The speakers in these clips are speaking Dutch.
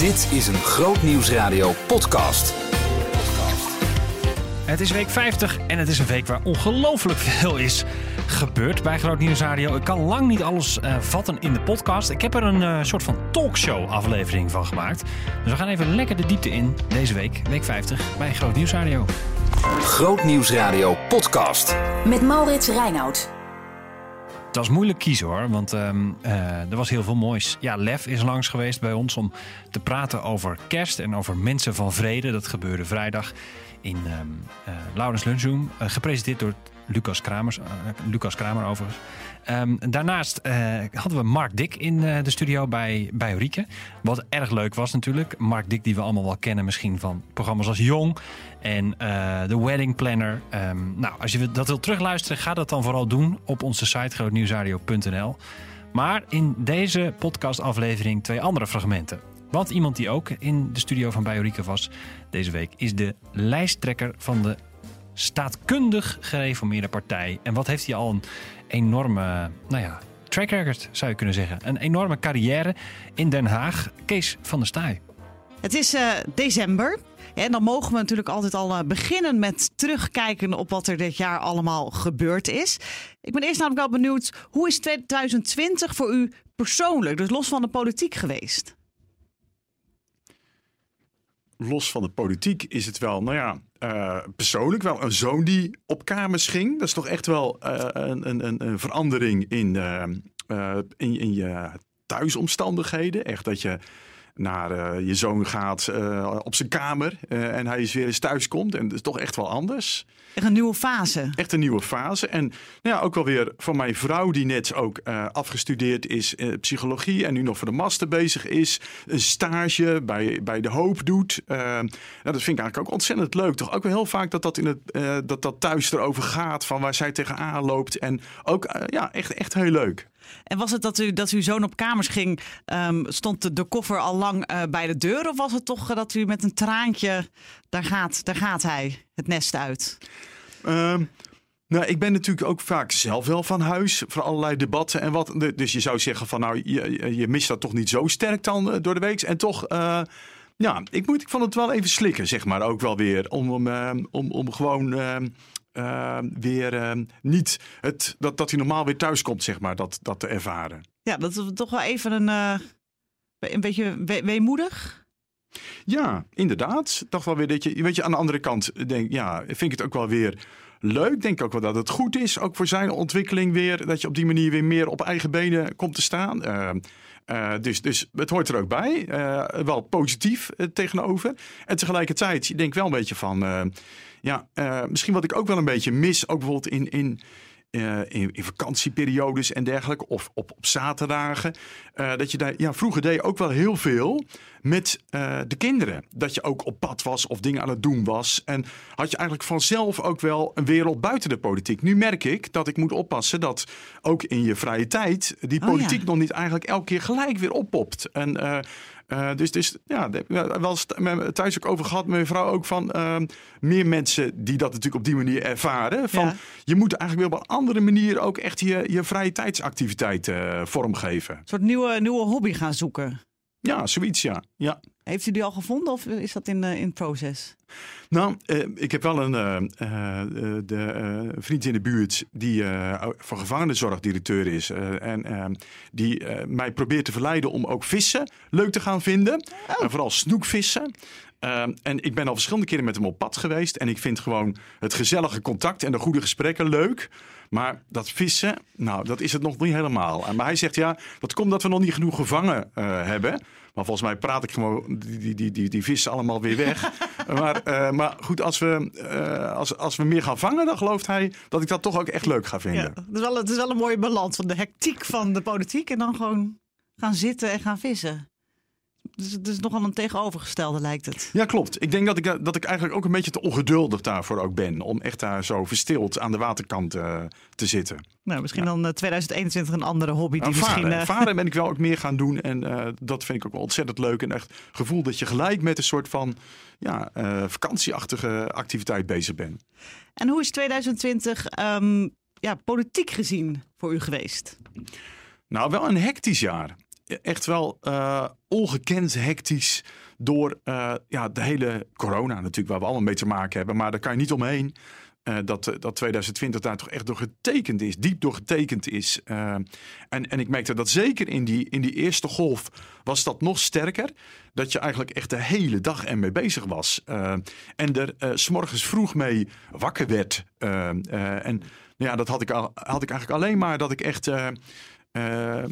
Dit is een Groot Nieuwsradio podcast. Het is week 50 en het is een week waar ongelooflijk veel is gebeurd bij Groot Nieuws Radio. Ik kan lang niet alles eh, vatten in de podcast. Ik heb er een eh, soort van talkshow aflevering van gemaakt. Dus we gaan even lekker de diepte in deze week, week 50, bij Groot Nieuws Radio. Groot Nieuwsradio podcast. Met Maurits Reinoud. Het was moeilijk kiezen hoor, want ehm, eh, er was heel veel moois. Ja, Lef is langs geweest bij ons om te praten over kerst en over mensen van vrede. Dat gebeurde vrijdag in um, uh, Laurens Lunchroom, uh, gepresenteerd door Lucas, Kramers, Lucas Kramer overigens. Um, daarnaast hadden we Mark Dick in de studio bij, bij Rieke. Wat erg leuk was natuurlijk. Mark Dick die we allemaal wel kennen misschien van programma's als Jong en uh, The Wedding Planner. Um, nou, als je dat wilt terugluisteren, ga dat dan vooral doen op onze site grootnieuwsradio.nl. Maar in deze podcastaflevering twee andere fragmenten. Want iemand die ook in de studio van Biorica was deze week is de lijsttrekker van de staatkundig gereformeerde partij. En wat heeft hij al een enorme, nou ja, track record zou je kunnen zeggen. Een enorme carrière in Den Haag. Kees van der Staaij. Het is uh, december. En dan mogen we natuurlijk altijd al uh, beginnen met terugkijken op wat er dit jaar allemaal gebeurd is. Ik ben eerst namelijk wel benieuwd, hoe is 2020 voor u persoonlijk, dus los van de politiek geweest? los van de politiek is het wel, nou ja, uh, persoonlijk wel een zoon die op kamers ging. Dat is toch echt wel uh, een, een, een, verandering in, in, in je thuisomstandigheden. Echt dat je naar uh, je zoon gaat uh, op zijn kamer uh, en hij is weer eens thuis komt. En dat is toch echt wel anders. Echt een nieuwe fase. Echt een nieuwe fase. En nou ja, ook wel weer van mijn vrouw die net ook afgestudeerd is in psychologie en nu nog voor de master bezig is. Een stage bij, bij De Hoop doet. nou, dat vind ik eigenlijk ook ontzettend leuk. Toch ook wel heel vaak dat dat, in het, dat, dat thuis erover gaat van waar zij tegenaan loopt. En ook ja, echt, echt heel leuk. En was het dat, u, dat uw zoon op kamers ging, um, stond de, koffer al lang uh, bij de deur? Of was het toch uh, dat u met een traantje, daar gaat, daar gaat hij, het nest uit? Um, nou, ik ben natuurlijk ook vaak zelf wel van huis voor allerlei debatten en wat. Dus je zou zeggen van nou, je, je mist dat toch niet zo sterk dan uh, door de week. En toch, ja, ik, moet, ik vond het wel even slikken, zeg maar, ook wel weer. Om, om, om, om gewoon uh, weer uh, niet het, dat, dat hij normaal weer thuis komt, zeg maar, dat, dat te ervaren. Ja, dat is toch wel even een, uh, een beetje we weemoedig. Ja, inderdaad. Toch wel weer dat je, weet je, aan de andere kant denk, ja, vind ik het ook wel weer leuk. Denk ook wel dat het goed is, ook voor zijn ontwikkeling weer, dat je op die manier weer meer op eigen benen komt te staan. Uh, dus, dus het hoort er ook bij. Uh, wel positief uh, tegenover. En tegelijkertijd, je denkt wel een beetje van. ja, misschien wat ik ook wel een beetje mis, ook bijvoorbeeld in. in in, vakantieperiodes en dergelijke, of op, op zaterdagen. Dat je daar, ja, vroeger deed je ook wel heel veel met uh, de kinderen. Dat je ook op pad was of dingen aan het doen was. En had je eigenlijk vanzelf ook wel een wereld buiten de politiek. Nu merk ik dat ik moet oppassen dat ook in je vrije tijd die politiek oh ja. nog niet eigenlijk elke keer gelijk weer oppopt. En uh, dus, dus ja, wel thuis ook over gehad met mijn vrouw ook van uh, meer mensen die dat natuurlijk op die manier ervaren. Van ja. je moet eigenlijk weer op een andere manier ook echt je, je vrije tijdsactiviteit uh, vormgeven. Een soort nieuwe, nieuwe hobby gaan zoeken. Ja, zoiets ja. ja. Heeft u die al gevonden of is dat in, uh, in proces? Nou, uh, ik heb wel een uh, de, vriend in de buurt die van gevangenenzorgdirecteur is. en die mij probeert te verleiden om ook vissen leuk te gaan vinden. Oh. En vooral snoekvissen. Uh, en ik ben al verschillende keren met hem op pad geweest. En ik vind gewoon het gezellige contact en de goede gesprekken leuk. Maar dat vissen, nou, dat is het nog niet helemaal. Maar hij zegt ja, dat komt dat we nog niet genoeg gevangen uh, hebben. Maar volgens mij praat ik gewoon die, die, die, die vissen allemaal weer weg. maar, uh, maar goed, als we, uh, als, als we meer gaan vangen, dan gelooft hij dat ik dat toch ook echt leuk ga vinden. Ja, het, is wel, het is wel een mooie balans van de hectiek van de politiek en dan gewoon gaan zitten en gaan vissen. Dus het is nogal een tegenovergestelde, lijkt het. Ja, klopt. Ik denk dat ik, dat ik eigenlijk ook een beetje te ongeduldig daarvoor ook ben. Om echt daar zo verstild aan de waterkant uh, te zitten. Nou, misschien ja. dan uh, 2021 een andere hobby. Die nou, misschien, varen. Uh... varen ben ik wel ook meer gaan doen. En dat vind ik ook wel ontzettend leuk. En echt gevoel dat je gelijk met een soort van ja, vakantieachtige activiteit bezig bent. En hoe is 2020 um, ja, politiek gezien voor u geweest? Nou, wel een hectisch jaar echt wel uh, ongekend hectisch door uh, ja, de hele corona natuurlijk, waar we allemaal mee te maken hebben. Maar daar kan je niet omheen. Uh, dat, dat 2020 daar toch echt door getekend is, diep door getekend is. En, en ik merkte dat zeker in die, in die eerste golf was dat nog sterker. Dat je eigenlijk echt de hele dag ermee bezig was. En er s s'morgens vroeg mee wakker werd. en ja, dat had ik, al, had ik eigenlijk alleen maar dat ik echt uh,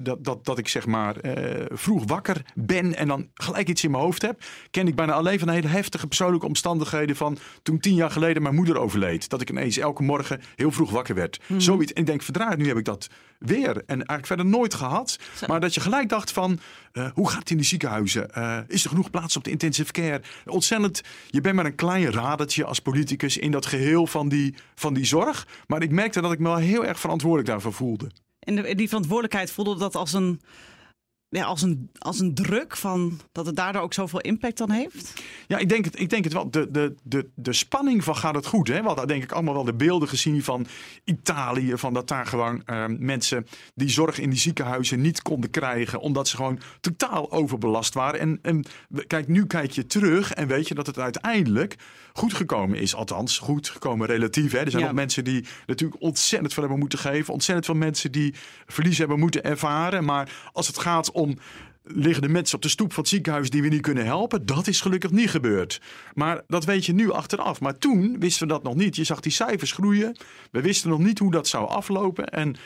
dat, dat, dat ik zeg maar uh, vroeg wakker ben en dan gelijk iets in mijn hoofd heb. Ken ik bijna alleen van hele heftige persoonlijke omstandigheden van toen tien jaar geleden mijn moeder overleed. Dat ik ineens elke morgen heel vroeg wakker werd. Mm. Zoiets. En ik denk, verdraaid, nu heb ik dat weer. En eigenlijk verder nooit gehad. Zo. Maar dat je gelijk dacht van, uh, hoe gaat het in die ziekenhuizen? is er genoeg plaats op de intensive care? Ontzettend, je bent maar een klein radertje als politicus in dat geheel van die, van die zorg. Maar ik merkte dat ik me wel heel erg verantwoordelijk daarvoor voelde. En die verantwoordelijkheid voelde dat als een, ja, als, een, als een druk van dat het daardoor ook zoveel impact dan heeft? Ja, ik denk het, ik denk het wel. De, de, de, de spanning van gaat het goed. Hè? We hadden denk ik allemaal wel de beelden gezien van Italië. Van dat daar gewoon uh, mensen die zorg in die ziekenhuizen niet konden krijgen. Omdat ze gewoon totaal overbelast waren. En, en kijk, nu kijk je terug en weet je dat het uiteindelijk goed gekomen is. Althans, goed gekomen relatief. Hè? Er zijn ja. ook mensen die natuurlijk ontzettend veel hebben moeten geven. Ontzettend veel mensen die verlies hebben moeten ervaren. Maar als het gaat om liggen de mensen op de stoep van het ziekenhuis die we niet kunnen helpen. Dat is gelukkig niet gebeurd. Maar dat weet je nu achteraf. Maar toen wisten we dat nog niet. Je zag die cijfers groeien. We wisten nog niet hoe dat zou aflopen. En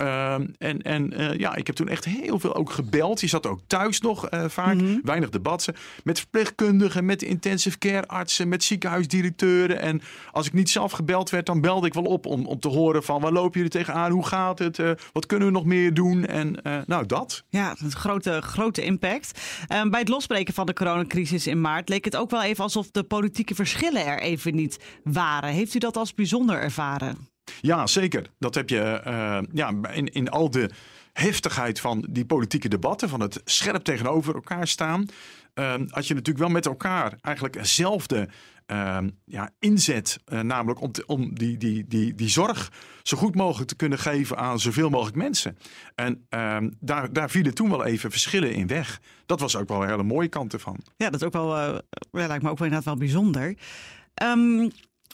Uh, en en uh, ja, ik heb toen echt heel veel ook gebeld. Je zat ook thuis nog uh, vaak. Mm -hmm. Weinig debatten. Met verpleegkundigen, met intensive care artsen, met ziekenhuisdirecteuren. En als ik niet zelf gebeld werd, dan belde ik wel op om, om te horen van waar lopen jullie tegenaan? Hoe gaat het? Uh, wat kunnen we nog meer doen? En nou, dat. Ja, een grote, grote impact. Ehm, bij het losbreken van de coronacrisis in maart leek het ook wel even alsof de politieke verschillen er even niet waren. Heeft u dat als bijzonder ervaren? Ja, zeker. Dat heb je uh, ja, in, in al de heftigheid van die politieke debatten, van het scherp tegenover elkaar staan. Uh, had je natuurlijk wel met elkaar eigenlijk hetzelfde uh, ja, inzet. Uh, namelijk om, om die, die, die, die zorg zo goed mogelijk te kunnen geven aan zoveel mogelijk mensen. En ehm, daar, daar vielen toen wel even verschillen in weg. Dat was ook wel een hele mooie kant ervan. Ja, dat is ook wel, ja, lijkt me ook wel inderdaad wel bijzonder.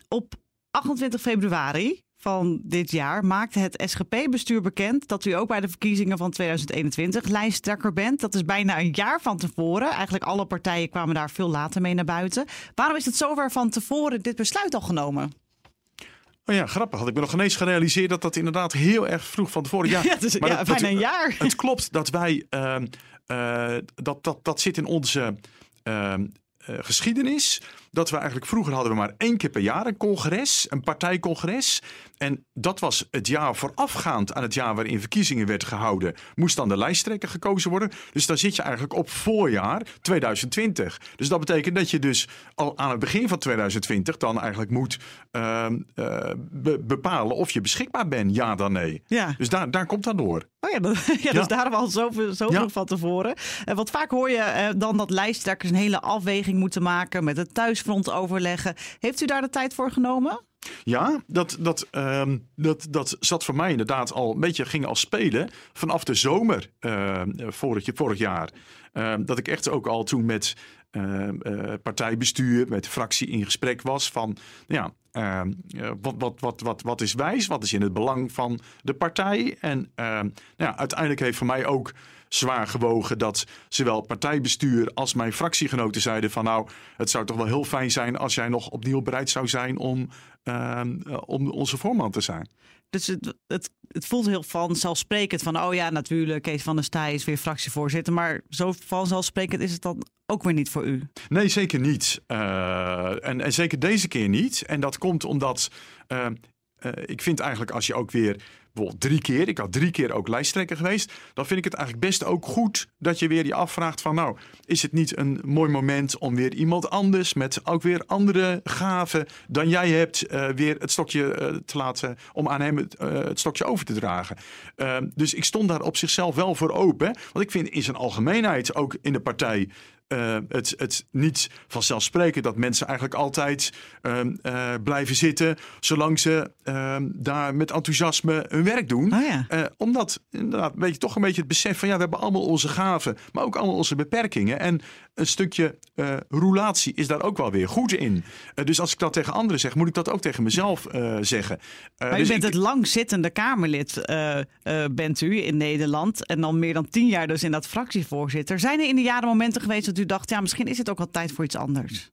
Op 28 februari van dit jaar maakte het SGP-bestuur bekend dat u ook bij de verkiezingen van 2021 lijsttrekker bent. Dat is bijna een jaar van tevoren. Eigenlijk alle partijen kwamen daar veel later mee naar buiten. Waarom is het zover van tevoren dit besluit al genomen? Oh ja, grappig. Had ik me nog ineens gerealiseerd dat dat inderdaad heel erg vroeg van tevoren. Ja, ja, dus, maar ja dat, bijna dat, een jaar. Het klopt dat wij uh, uh, dat, dat, dat zit in onze uh, geschiedenis dat we eigenlijk vroeger hadden we maar één keer per jaar een congres, een partijcongres. En dat was het jaar voorafgaand aan het jaar waarin verkiezingen werd gehouden. Moest dan de lijsttrekker gekozen worden. Dus dan zit je eigenlijk op voorjaar 2020. Dus dat betekent dat je dus al aan het begin van 2020 dan eigenlijk moet uh, uh, be bepalen of je beschikbaar bent, ja dan nee. Ja. Dus daar, daar komt dat door. Oh ja, dat, ja, dus ja. daarom al zoveel, zoveel ja. van tevoren. En wat vaak hoor je uh, dan dat lijsttrekkers een hele afweging moeten maken met het thuisfront overleggen. Heeft u daar de tijd voor genomen? Ja, dat, dat, um, dat, dat zat voor mij inderdaad al een beetje ging al spelen vanaf de zomer uh, vorig, vorig jaar. Uh, dat ik echt ook al toen met uh, partijbestuur, met de fractie in gesprek was van ja, wat, wat, wat, wat, wat is wijs, wat is in het belang van de partij. En nou ja, uiteindelijk heeft voor mij ook zwaar gewogen dat zowel partijbestuur als mijn fractiegenoten zeiden van nou, het zou toch wel heel fijn zijn als jij nog opnieuw bereid zou zijn om, om onze voorman te zijn. Dus het, het, het voelt heel vanzelfsprekend van oh ja, natuurlijk, Kees van der Staaij is weer fractievoorzitter. Maar zo vanzelfsprekend is het dan ook weer niet voor u? Nee, zeker niet. Uh, en, en zeker deze keer niet. En dat komt omdat uh, uh, ik vind eigenlijk als je ook weer bijvoorbeeld drie keer, ik had drie keer ook lijsttrekker geweest, dan vind ik het eigenlijk best ook goed dat je weer je afvraagt van nou, is het niet een mooi moment om weer iemand anders met ook weer andere gaven dan jij hebt, uh, weer het stokje uh, te laten, om aan hem het, uh, het stokje over te dragen. dus ik stond daar op zichzelf wel voor open, want ik vind in zijn algemeenheid ook in de partij uh, het, het niet vanzelfsprekend dat mensen eigenlijk altijd uh, uh, blijven zitten zolang ze ehm, daar met enthousiasme hun werk doen. Oh ja. Eh, omdat inderdaad, weet je, toch een beetje het besef van ja, we hebben allemaal onze gaven, maar ook allemaal onze beperkingen. En een stukje uh, roulatie is daar ook wel weer goed in. Uh, dus als ik dat tegen anderen zeg, moet ik dat ook tegen mezelf zeggen. maar dus u bent ik, het langzittende Kamerlid, bent u in Nederland. En dan meer dan tien jaar dus in dat fractievoorzitter. Zijn er in de jaren momenten geweest dat u dacht, ja, misschien is het ook wel tijd voor iets anders?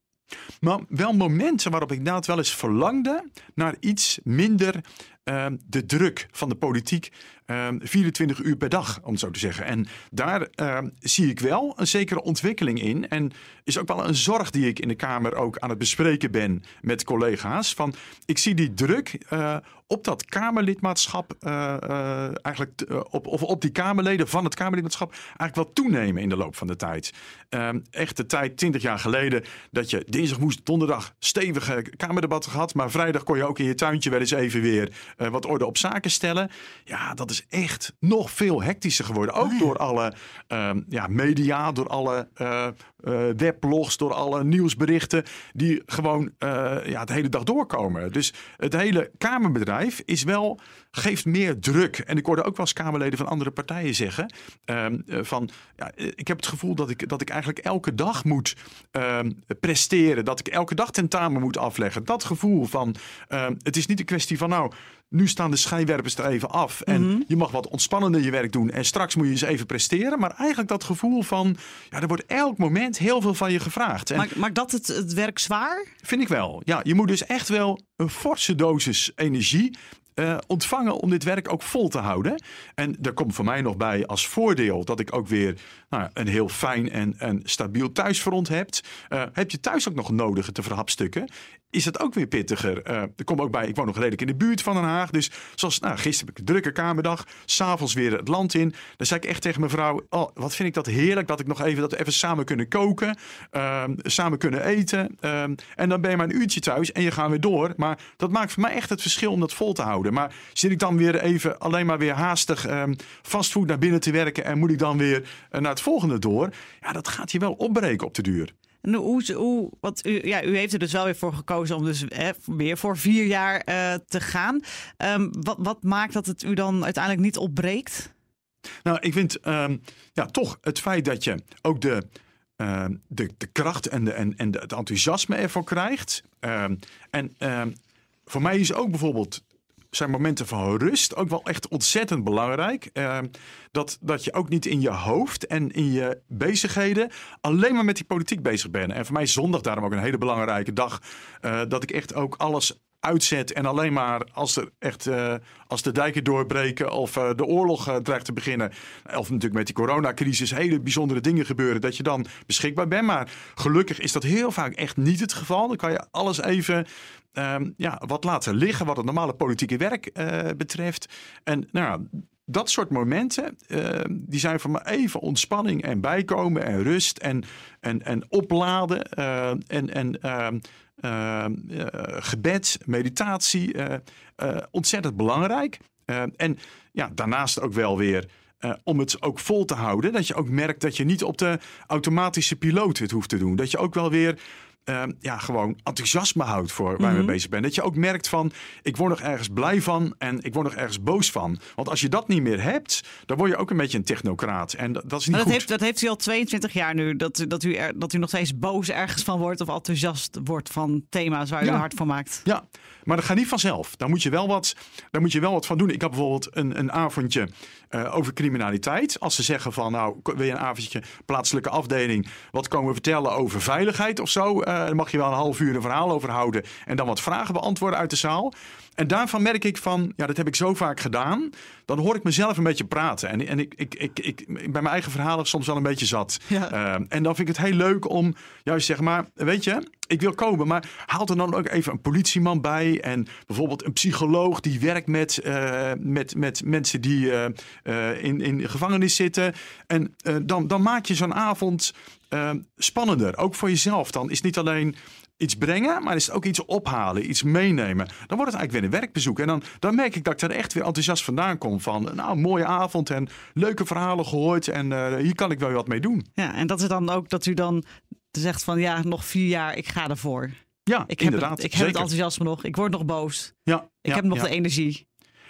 Maar wel momenten waarop ik inderdaad wel eens verlangde naar iets minder uh, de druk van de politiek. Uh, 24 uur per dag, om het zo te zeggen. En daar uh, zie ik wel een zekere ontwikkeling in. En is ook wel een zorg die ik in de Kamer ook aan het bespreken ben met collega's. Van, ik zie die druk uh, op dat Kamerlidmaatschap, eigenlijk op, of op die Kamerleden van het Kamerlidmaatschap, eigenlijk wel toenemen in de loop van de tijd. Ehm, echt de tijd, 20 jaar geleden, dat je dinsdag moest, donderdag stevige Kamerdebatten gehad. Maar vrijdag kon je ook in je tuintje wel eens even weer uh, wat orde op zaken stellen. Ja, dat is echt nog veel hectischer geworden. Ook Oh ja. door alle uh, ja, media, door alle uh, weblogs, door alle nieuwsberichten die gewoon ja, de hele dag doorkomen. Dus het hele Kamerbedrijf is wel, geeft meer druk. En ik hoorde ook wel eens Kamerleden van andere partijen zeggen ehm, van, ja, ik heb het gevoel dat ik, dat ik eigenlijk elke dag moet ehm, presteren. Dat ik elke dag tentamen moet afleggen. Dat gevoel van, ehm, het is niet een kwestie van nou, nu staan de schijnwerpers er even af. En Mhm. je mag wat ontspannender je werk doen. En straks moet je eens even presteren. Maar eigenlijk dat gevoel van, ja, er wordt elk moment heel veel van je gevraagd. En Maakt, maakt dat het, het werk zwaar? vind ik wel. Ja, je moet dus echt wel een forse dosis energie uh, ontvangen om dit werk ook vol te houden. En daar komt voor mij nog bij als voordeel dat ik ook weer nou, een heel fijn en, en stabiel thuisfront heb. Uh, heb je thuis ook nog nodige te verhapstukken? Is het ook weer pittiger? Uh, er komt ook bij, ik woon nog redelijk in de buurt van Den Haag. Dus zoals nou, gisteren heb ik een drukke kamerdag. S'avonds weer het land in. Dan zei ik echt tegen mijn vrouw: Oh, wat vind ik dat heerlijk dat ik nog even dat even samen kunnen koken. ehm, samen kunnen eten. ehm, en dan ben je maar een uurtje thuis en je gaat weer door. Maar dat maakt voor mij echt het verschil om dat vol te houden. Maar zit ik dan weer even alleen maar weer haastig ehm, fastfood naar binnen te werken. En moet ik dan weer uh, naar het volgende door. Ja, dat gaat je wel opbreken op de duur. En hoe, hoe, wat u, ja, u heeft er dus wel weer voor gekozen om dus eh, weer voor vier jaar uh, te gaan. Um, wat, wat maakt dat het u dan uiteindelijk niet opbreekt? Nou, ik vind um, ja, toch het feit dat je ook de, uh, de, de kracht en, de, en, en de, het enthousiasme ervoor krijgt. Um, en voor mij is ook bijvoorbeeld zijn momenten van rust ook wel echt ontzettend belangrijk. Uh, dat, dat je ook niet in je hoofd en in je bezigheden alleen maar met die politiek bezig bent. En voor mij is zondag daarom ook een hele belangrijke dag. Uh, dat ik echt ook alles uitzet en alleen maar als er echt uh, als de dijken doorbreken of uh, de oorlog uh, dreigt te beginnen. Of natuurlijk met die coronacrisis hele bijzondere dingen gebeuren dat je dan beschikbaar bent. Maar gelukkig is dat heel vaak echt niet het geval. Dan kan je alles even um, ja, wat laten liggen wat het normale politieke werk betreft. En nou, dat soort momenten, uh, die zijn voor me even ontspanning en bijkomen en rust en, en, en opladen en, en gebed, meditatie. ontzettend belangrijk. en ja, daarnaast ook wel weer om het ook vol te houden. Dat je ook merkt dat je niet op de automatische piloot het hoeft te doen. Dat je ook wel weer uh, ja, gewoon enthousiasme houdt voor waar mm -hmm. je mee bezig bent. Dat je ook merkt van, ik word nog ergens blij van en ik word nog ergens boos van. Want als je dat niet meer hebt, dan word je ook een beetje een technocraat. En dat, dat is niet maar dat goed. Heeft, dat heeft u al 22 jaar nu, dat, dat, u er, dat u nog steeds boos ergens van wordt of enthousiast wordt van thema's waar u Ja. hard van maakt. Ja, maar dat gaat niet vanzelf. Daar moet je wel wat, daar moet je wel wat van doen. Ik had bijvoorbeeld een, een avondje eh, over criminaliteit. Als ze zeggen van, nou, wil je een avondje plaatselijke afdeling, wat komen we vertellen over veiligheid of zo? Eh, dan mag je wel een half uur een verhaal over houden en dan wat vragen beantwoorden uit de zaal. En daarvan merk ik van, ja, dat heb ik zo vaak gedaan. Dan hoor ik mezelf een beetje praten. En, en ik, ik, ik, ik, bij mijn eigen verhalen soms wel een beetje zat. Ja. Uh, en dan vind ik het heel leuk om juist zeg maar, weet je, ik wil komen, maar haal er dan ook even een politieman bij. En bijvoorbeeld een psycholoog die werkt met, uh, met, met mensen die uh, in, in gevangenis zitten. En dan, dan maak je zo'n avond eh, spannender. Ook voor jezelf. Dan is niet alleen iets brengen, maar is het ook iets ophalen, iets meenemen. Dan wordt het eigenlijk weer een werkbezoek. En dan, dan merk ik dat ik er echt weer enthousiast vandaan kom. Van, nou, mooie avond en leuke verhalen gehoord. En eh, hier kan ik wel wat mee doen. Ja, en dat is dan ook dat u dan zegt van ja, nog vier jaar, ik ga ervoor. Ja, Ik heb, inderdaad. het, ik heb zeker. het enthousiasme nog, ik word nog boos. Ja, Ik ja, heb nog ja. de energie.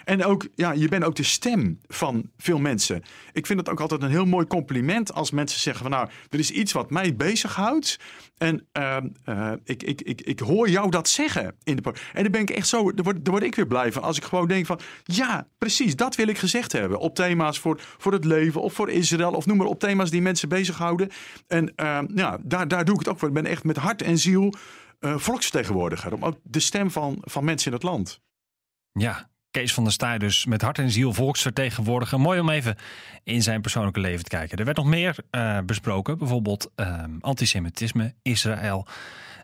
En ook, ja, je bent ook de stem van veel mensen. Ik vind het ook altijd een heel mooi compliment als mensen zeggen van nou, er is iets wat mij bezighoudt. En ehm, eh, ik, ik, ik, ik hoor jou dat zeggen. In de en dan ben ik echt zo, daar word, daar word ik weer blij van. Als ik gewoon denk van ja, precies, dat wil ik gezegd hebben. Op thema's voor, voor het leven of voor Israël of noem maar op thema's die mensen bezighouden. En ehm, ja, daar, daar doe ik het ook voor. Ik ben echt met hart en ziel eh, volksvertegenwoordiger. Om ook de stem van, van mensen in het land. Ja, Kees van der Staaij dus met hart en ziel volksvertegenwoordiger. Mooi om even in zijn persoonlijke leven te kijken. Er werd nog meer eh, besproken, bijvoorbeeld ehm, antisemitisme, Israël.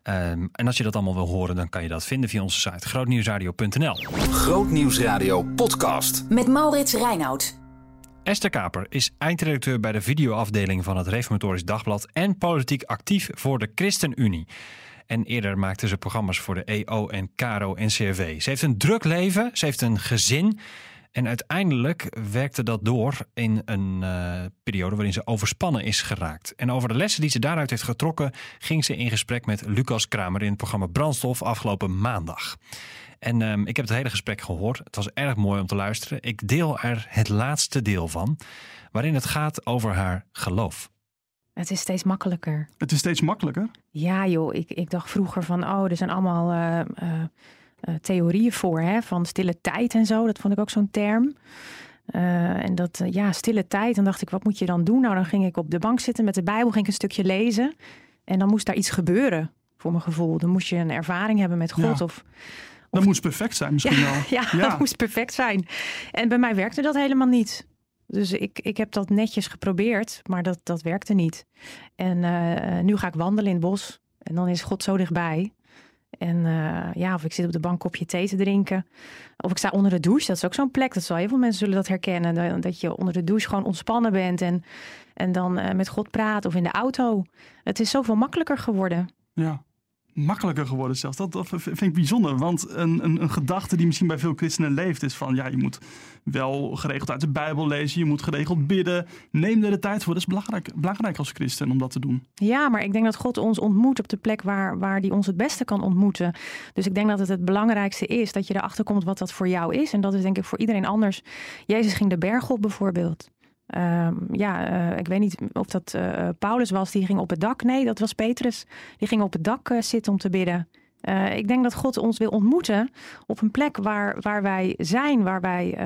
Ehm, en als je dat allemaal wil horen, dan kan je dat vinden via onze site grootnieuwsradio.nl. Grootnieuwsradio podcast. Met Maurits Reinoud. Esther Kaper is eindredacteur bij de videoafdeling van het Reformatorisch Dagblad en politiek actief voor de ChristenUnie. En eerder maakte ze programma's voor de EO en KRO en CRV. Ze heeft een druk leven, ze heeft een gezin. En uiteindelijk werkte dat door in een eh, periode waarin ze overspannen is geraakt. En over de lessen die ze daaruit heeft getrokken, ging ze in gesprek met Lucas Kramer in het programma Brandstof afgelopen maandag. En ehm, ik heb het hele gesprek gehoord. Het was erg mooi om te luisteren. Ik deel er het laatste deel van, waarin het gaat over haar geloof. Het is steeds makkelijker. Het is steeds makkelijker. Ja joh, ik, ik dacht vroeger van, oh, er zijn allemaal eh, eh, eh, theorieën voor, hè, van stille tijd en zo. Dat vond ik ook zo'n term. En dat, ja, stille tijd. Dan dacht ik, wat moet je dan doen? Nou, dan ging ik op de bank zitten met de Bijbel, ging ik een stukje lezen. En dan moest daar iets gebeuren, voor mijn gevoel. Dan moest je een ervaring hebben met God. Ja. Of, Dat moet perfect zijn misschien wel. ja, dat moest perfect zijn. En bij mij werkte dat helemaal niet. Dus ik, ik heb dat netjes geprobeerd, maar dat, dat werkte niet. En eh, nu ga ik wandelen in het bos. En dan is God zo dichtbij. En eh, ja, of ik zit op de bank kopje thee te drinken. Of ik sta onder de douche. Dat is ook zo'n plek. Dat zal heel veel mensen zullen dat herkennen. Dat- Dat je onder de douche gewoon ontspannen bent. En, en dan eh, met God praat. Of in de auto. Het is zoveel makkelijker geworden. Ja. Makkelijker geworden zelfs. Dat, dat vind ik bijzonder. Want een, een, een gedachte die misschien bij veel christenen leeft is van... ja, je moet wel geregeld uit de Bijbel lezen. Je moet geregeld bidden. Neem er de tijd voor. Dat is belangrijk, belangrijk als christen om dat te doen. Ja, maar ik denk dat God ons ontmoet op de plek waar, waar die ons het beste kan ontmoeten. Dus ik denk dat het het belangrijkste is dat je erachter komt wat dat voor jou is. En dat is denk ik voor iedereen anders. Jezus ging de berg op bijvoorbeeld. Ehm, ja, eh, ik weet niet of dat eh, Paulus was, die ging op het dak. Nee, dat was Petrus. Die ging op het dak eh, zitten om te bidden. Ik denk dat God ons wil ontmoeten op een plek waar, waar wij zijn, waar wij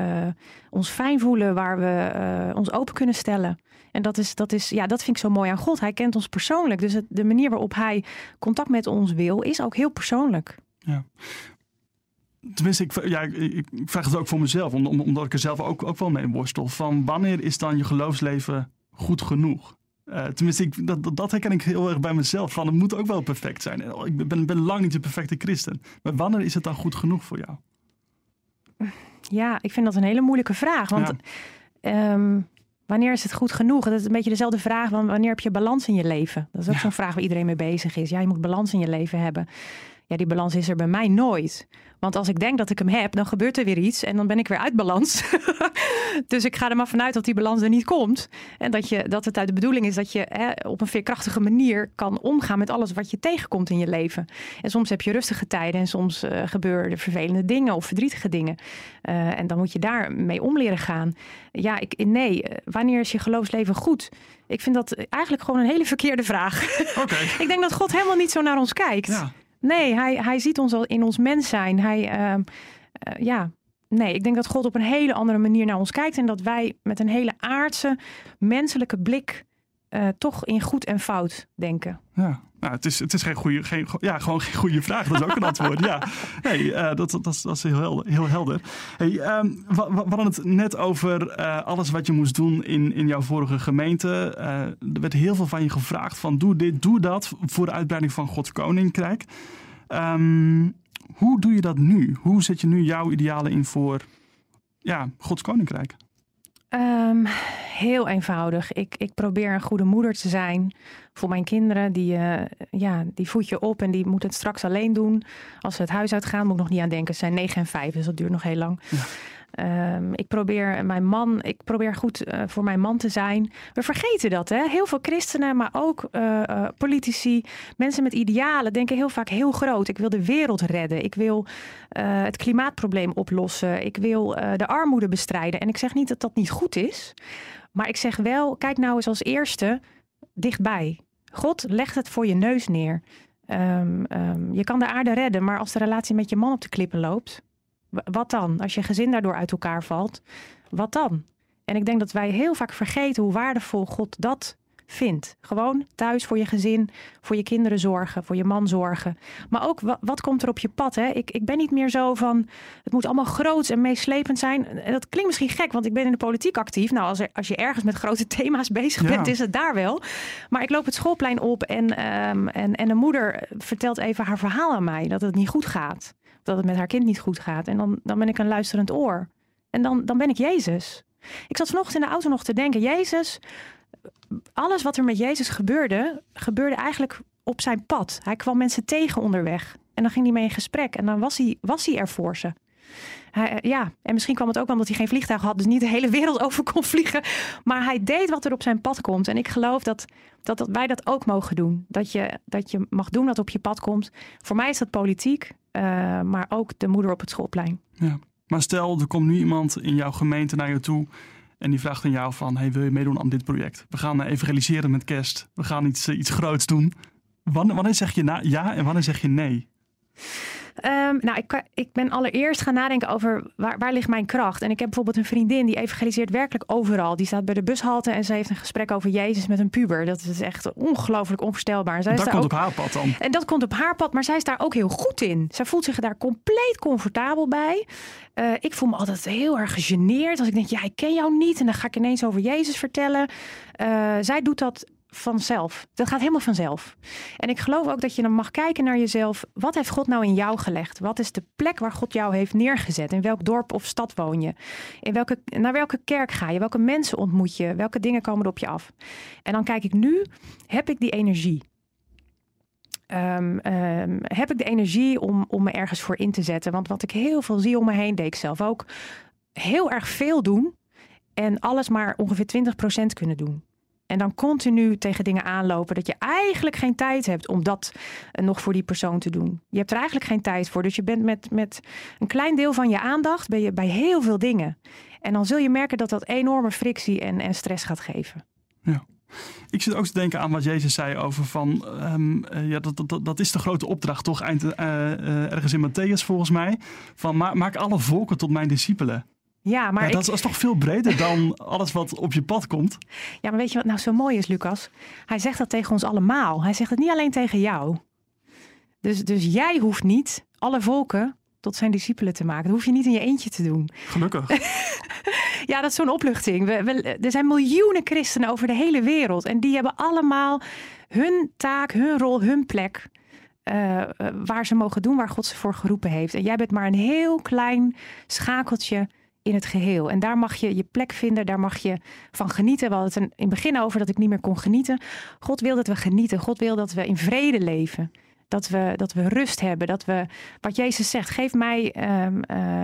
ons fijn voelen, waar we ons open kunnen stellen. En dat, is, dat, is, ja, dat vind ik zo mooi aan God. Hij kent ons persoonlijk. Dus de manier waarop hij contact met ons wil, is ook heel persoonlijk. Tenminste, ik, ja, ik, vraag het ook voor mezelf. om- om- omdat ik er zelf ook, ook wel mee worstel. Van wanneer is dan je geloofsleven goed genoeg? Eh, tenminste, ik, dat, dat- dat herken ik heel erg bij mezelf. Van het moet ook wel perfect zijn. Oh, Ik ben, ben lang niet de perfecte christen. Maar wanneer is het dan goed genoeg voor jou? Ja, ik vind dat een hele moeilijke vraag. Want Ja. ehm, wanneer is het goed genoeg? Dat is een beetje dezelfde vraag. van wanneer heb je balans in je leven? Dat is ook Ja. zo'n vraag waar iedereen mee bezig is. Ja, je moet balans in je leven hebben. Ja, die balans is er bij mij nooit. Want als ik denk dat ik hem heb, dan gebeurt er weer iets en dan ben ik weer uit balans. dus ik ga er maar vanuit dat die balans er niet komt. En dat, je, dat het uit de bedoeling is dat je hè, op een veerkrachtige manier kan omgaan met alles wat je tegenkomt in je leven. En soms heb je rustige tijden en soms eh, gebeuren er vervelende dingen of verdrietige dingen. Eh, en dan moet je daar mee om leren gaan. Ja, ik, nee, eh, wanneer is je geloofsleven goed? Ik vind dat eigenlijk gewoon een hele verkeerde vraag. Oké. ik denk dat God helemaal niet zo naar ons kijkt. Ja. Nee, hij, hij ziet ons al in ons mens zijn. Hij, ehm, eh, ja, nee, ik denk dat God op een hele andere manier naar ons kijkt. En dat wij met een hele aardse, menselijke blik eh, toch in goed en fout denken. Ja, nou, het is, het is geen goede, geen, ja, gewoon geen goede vraag. Dat is ook een antwoord. Ja, nee, eh, dat, dat, is, dat is heel helder. Heel helder. Hey, ehm, we, hadden het net over eh, alles wat je moest doen in, in jouw vorige gemeente. Er werd heel veel van je gevraagd van doe dit, doe dat voor de uitbreiding van Gods Koninkrijk. Ehm, hoe doe je dat nu? Hoe zet je nu jouw idealen in voor ja, Gods Koninkrijk? Ehm, heel eenvoudig. Ik, ik probeer een goede moeder te zijn voor mijn kinderen. Die, eh, ja, die voed je op en die moeten het straks alleen doen. Als ze het huis uitgaan, moet ik nog niet aan denken. Ze zijn 9 en 5, dus dat duurt nog heel lang. Ja. Ehm, ik probeer mijn man, ik probeer goed uh, voor mijn man te zijn. We vergeten dat, hè? Heel veel christenen, maar ook uh, politici, mensen met idealen denken heel vaak heel groot. Ik wil de wereld redden. Ik wil het klimaatprobleem oplossen. Ik wil de armoede bestrijden. En ik zeg niet dat dat niet goed is, maar ik zeg wel, kijk nou eens als eerste dichtbij. God legt het voor je neus neer. Um, um, je kan de aarde redden, maar als de relatie met je man op de klippen loopt, wat dan? Als je gezin daardoor uit elkaar valt, wat dan? En ik denk dat wij heel vaak vergeten hoe waardevol God dat vindt. Gewoon thuis voor je gezin, voor je kinderen zorgen, voor je man zorgen. Maar ook wat, komt er op je pad? Hè? Ik, ik ben niet meer zo van het moet allemaal groot en meeslepend zijn. En dat klinkt misschien gek, want ik ben in de politiek actief. Nou, als, er, als je ergens met grote thema's bezig bent, is het daar wel. Maar ik loop het schoolplein op en, um, en, en een moeder vertelt even haar verhaal aan mij dat het niet goed gaat dat het met haar kind niet goed gaat. En dan, dan ben ik een luisterend oor. En dan, dan ben ik Jezus. Ik zat vanochtend in de auto nog te denken, Jezus, alles wat er met Jezus gebeurde, gebeurde eigenlijk op zijn pad. Hij kwam mensen tegen onderweg. En dan ging hij mee in gesprek. En dan was hij, was hij er voor ze. Hij, eh, ja, en misschien kwam het ook omdat hij geen vliegtuig had, dus niet de hele wereld over kon vliegen. Maar hij deed wat er op zijn pad komt. En ik geloof dat, dat, dat wij dat ook mogen doen. Dat je, dat je mag doen wat op je pad komt. Voor mij is dat politiek. Eh, maar ook de moeder op het schoolplein. Ja. Maar stel, er komt nu iemand in jouw gemeente naar je toe en die vraagt aan jou van, hey, wil je meedoen aan dit project? We gaan evangeliseren met kerst. We gaan iets, eh, iets groots doen. Wanneer zeg je ja en wanneer zeg je nee? Um, nou, ik, ik, ben allereerst gaan nadenken over waar, waar ligt mijn kracht. En ik heb bijvoorbeeld een vriendin die evangeliseert werkelijk overal. Die staat bij de bushalte en ze heeft een gesprek over Jezus met een puber. Dat is echt ongelooflijk onvoorstelbaar. Zij dat komt op haar pad dan. En dat komt op haar pad, maar zij is daar ook heel goed in. Zij voelt zich daar compleet comfortabel bij. Uh, ik voel me altijd heel erg gegeneerd als ik denk, ja, ik ken jou niet. En dan ga ik ineens over Jezus vertellen. Uh, zij doet dat vanzelf. Dat gaat helemaal vanzelf. En ik geloof ook dat je dan mag kijken naar jezelf. Wat heeft God nou in jou gelegd? Wat is de plek waar God jou heeft neergezet? In welk dorp of stad woon je? In welke, naar welke kerk ga je? Welke mensen ontmoet je? Welke dingen komen er op je af? En dan kijk ik nu, heb ik die energie? Um, um, heb ik de energie om, om me ergens voor in te zetten? Want wat ik heel veel zie om me heen, deed ik zelf ook. Heel erg veel doen en alles maar ongeveer 20% kunnen doen. En dan continu tegen dingen aanlopen dat je eigenlijk geen tijd hebt om dat eh, nog voor die persoon te doen. Je hebt er eigenlijk geen tijd voor. Dus je bent met, met een klein deel van je aandacht ben je bij heel veel dingen. En dan zul je merken dat dat enorme frictie en, en stress gaat geven. Ja. Ik zit ook te denken aan wat Jezus zei over van, um, ja, dat, dat, dat is de grote opdracht toch, eind, uh, ergens in Matthäus volgens mij, van maak alle volken tot mijn discipelen. Ja, maar dat is toch veel breder dan alles wat op je pad komt. Ja, maar weet je wat nou zo mooi is, Lucas? Hij zegt dat tegen ons allemaal. Hij zegt het niet alleen tegen jou. Dus, dus jij hoeft niet alle volken tot zijn discipelen te maken. Dat hoef je niet in je eentje te doen. Gelukkig. ja, dat is zo'n opluchting. We, er zijn miljoenen christenen over de hele wereld. En die hebben allemaal hun taak, hun rol, hun plek. Uh, waar ze mogen doen, waar God ze voor geroepen heeft. En jij bent maar een heel klein schakeltje in het geheel. En daar mag je je plek vinden, daar mag je van genieten. We hadden het in het begin over dat ik niet meer kon genieten. God wil dat we genieten. God wil dat we in vrede leven. Dat we, dat we rust hebben. Dat we, wat Jezus zegt, geef mij, um, uh,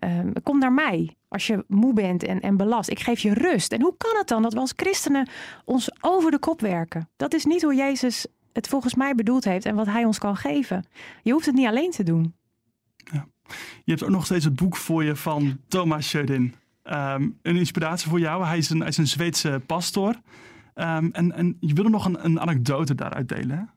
um, kom naar mij als je moe bent en, en belast. Ik geef je rust. En hoe kan het dan dat we als christenen ons over de kop werken? Dat is niet hoe Jezus het volgens mij bedoeld heeft en wat hij ons kan geven. Je hoeft het niet alleen te doen. Je hebt ook nog steeds het boek voor je van Thomas Sjödin. Um, een inspiratie voor jou. Hij is een, is een Zweedse pastor. Um, en, en je wilde nog een, een anekdote daaruit delen.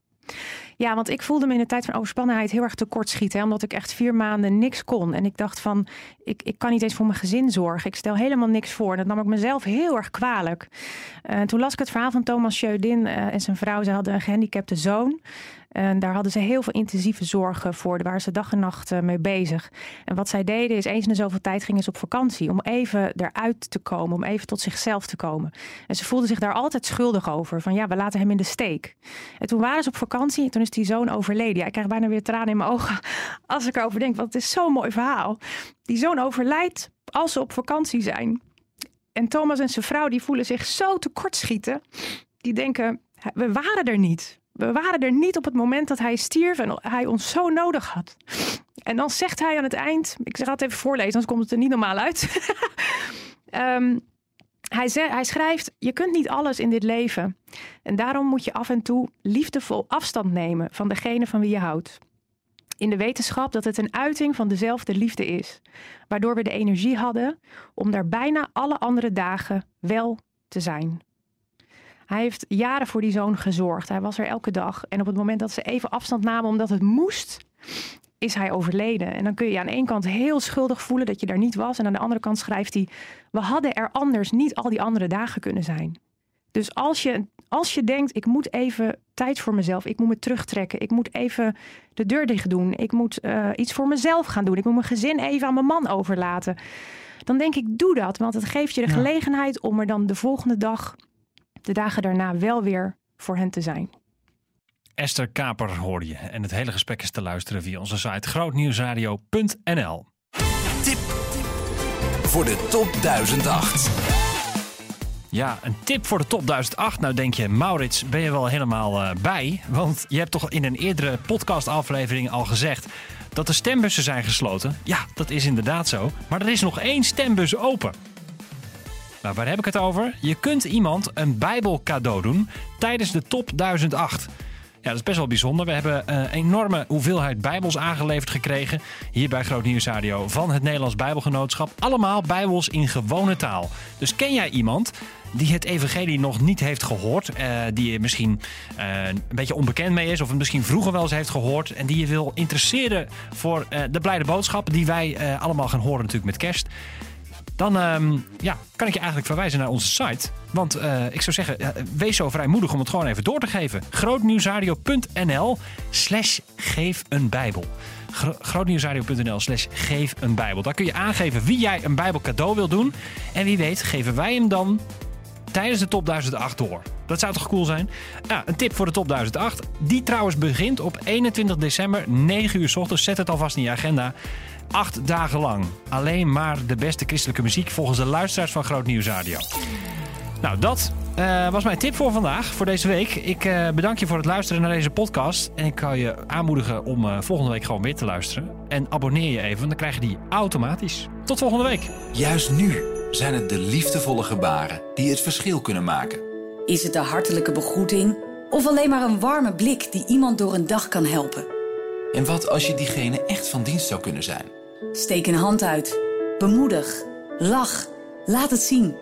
Ja, want ik voelde me in de tijd van overspannenheid heel erg tekort schieten. Omdat ik echt vier maanden niks kon. En ik dacht van, ik, ik kan niet eens voor mijn gezin zorgen. Ik stel helemaal niks voor. En dat nam ik mezelf heel erg kwalijk. Uh, toen las ik het verhaal van Thomas Sjödin uh, en zijn vrouw. Ze hadden een gehandicapte zoon. En daar hadden ze heel veel intensieve zorgen voor. Daar waren ze dag en nacht eh, mee bezig. En wat zij deden is eens in de zoveel tijd gingen ze op vakantie. Om even eruit te komen. Om even tot zichzelf te komen. En ze voelden zich daar altijd schuldig over. Van ja, we laten hem in de steek. En toen waren ze op vakantie. En toen is die zoon overleden. Ja, ik krijg bijna weer tranen in mijn ogen. Als ik erover denk. Want het is zo'n mooi verhaal. Die zoon overlijdt als ze op vakantie zijn. En Thomas en zijn vrouw die voelen zich zo tekortschieten. Die denken, we waren er niet. We waren er niet op het moment dat hij stierf en hij ons zo nodig had. En dan zegt hij aan het eind, ik ga het even voorlezen, anders komt het er niet normaal uit. Ehm, hij, hij schrijft: Je kunt niet alles in dit leven. En daarom moet je af en toe liefdevol afstand nemen van degene van wie je houdt. In de wetenschap dat het een uiting van dezelfde liefde is, waardoor we de energie hadden om daar bijna alle andere dagen wel te zijn. Hij heeft jaren voor die zoon gezorgd. Hij was er elke dag. En op het moment dat ze even afstand namen omdat het moest, is hij overleden. En dan kun je aan de ene kant heel schuldig voelen dat je daar niet was. En aan de andere kant schrijft hij: We hadden er anders niet al die andere dagen kunnen zijn. Dus als je, als je denkt: Ik moet even tijd voor mezelf, ik moet me terugtrekken, ik moet even de deur dicht doen, ik moet uh, iets voor mezelf gaan doen, ik moet mijn gezin even aan mijn man overlaten. Dan denk ik: Doe dat, want het geeft je de gelegenheid om er dan de volgende dag, de dagen daarna, wel weer voor hen te zijn. Esther Kaper hoor je. En het hele gesprek is te luisteren via onze site grootnieuwsradio.nl. Tip voor de top 1008. Ja, een tip voor de top 1008. Nou denk je, Maurits, ben je wel helemaal uh, bij? Want je hebt toch in een eerdere podcastaflevering al gezegd dat de stembussen zijn gesloten. Ja, dat is inderdaad zo. Maar er is nog één stembus open. Nou, waar heb ik het over? Je kunt iemand een Bijbel cadeau doen tijdens de top 1008. Ja, dat is best wel bijzonder. We hebben een eh, enorme hoeveelheid Bijbels aangeleverd gekregen. Hier bij Groot Nieuws Radio van het Nederlands Bijbelgenootschap. Allemaal Bijbels in gewone taal. Dus ken jij iemand die het evangelie nog niet heeft gehoord, uh, die er misschien uh, een beetje onbekend mee is, of het misschien vroeger wel eens heeft gehoord, en die je wil interesseren voor de blijde boodschap die wij allemaal gaan horen natuurlijk met kerst dan um, ja, kan ik je eigenlijk verwijzen naar onze site. Want uh, ik zou zeggen, uh, wees zo vrijmoedig om het gewoon even door te geven. grootnieuwsradio.nl slash geef een bijbel. Gro grootnieuwsradio.nl slash geef een bijbel. Daar kun je aangeven wie jij een bijbel cadeau wil doen. En wie weet geven wij hem dan tijdens de top 1008 door. Dat zou toch cool zijn? Ja, een tip voor de top 1008. Die trouwens begint op 21 december, 9 uur s ochtends. Zet het alvast in je agenda. Acht dagen lang. Alleen maar de beste christelijke muziek volgens de luisteraars van Groot Nieuws Radio. Nou, dat uh, was mijn tip voor vandaag, voor deze week. Ik uh, bedank je voor het luisteren naar deze podcast. En ik kan je aanmoedigen om uh, volgende week gewoon weer te luisteren. En abonneer je even, dan krijg je die automatisch. Tot volgende week. Juist nu zijn het de liefdevolle gebaren die het verschil kunnen maken. Is het de hartelijke begroeting of alleen maar een warme blik die iemand door een dag kan helpen? En wat als je diegene echt van dienst zou kunnen zijn? Steek een hand uit. Bemoedig. Lach. Laat het zien.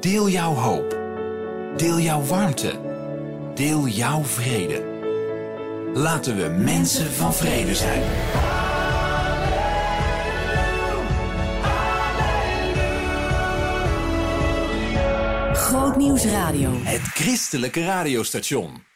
Deel jouw hoop. Deel jouw warmte. Deel jouw vrede. Laten we mensen van vrede zijn. Groot Nieuws Radio. Het christelijke radiostation.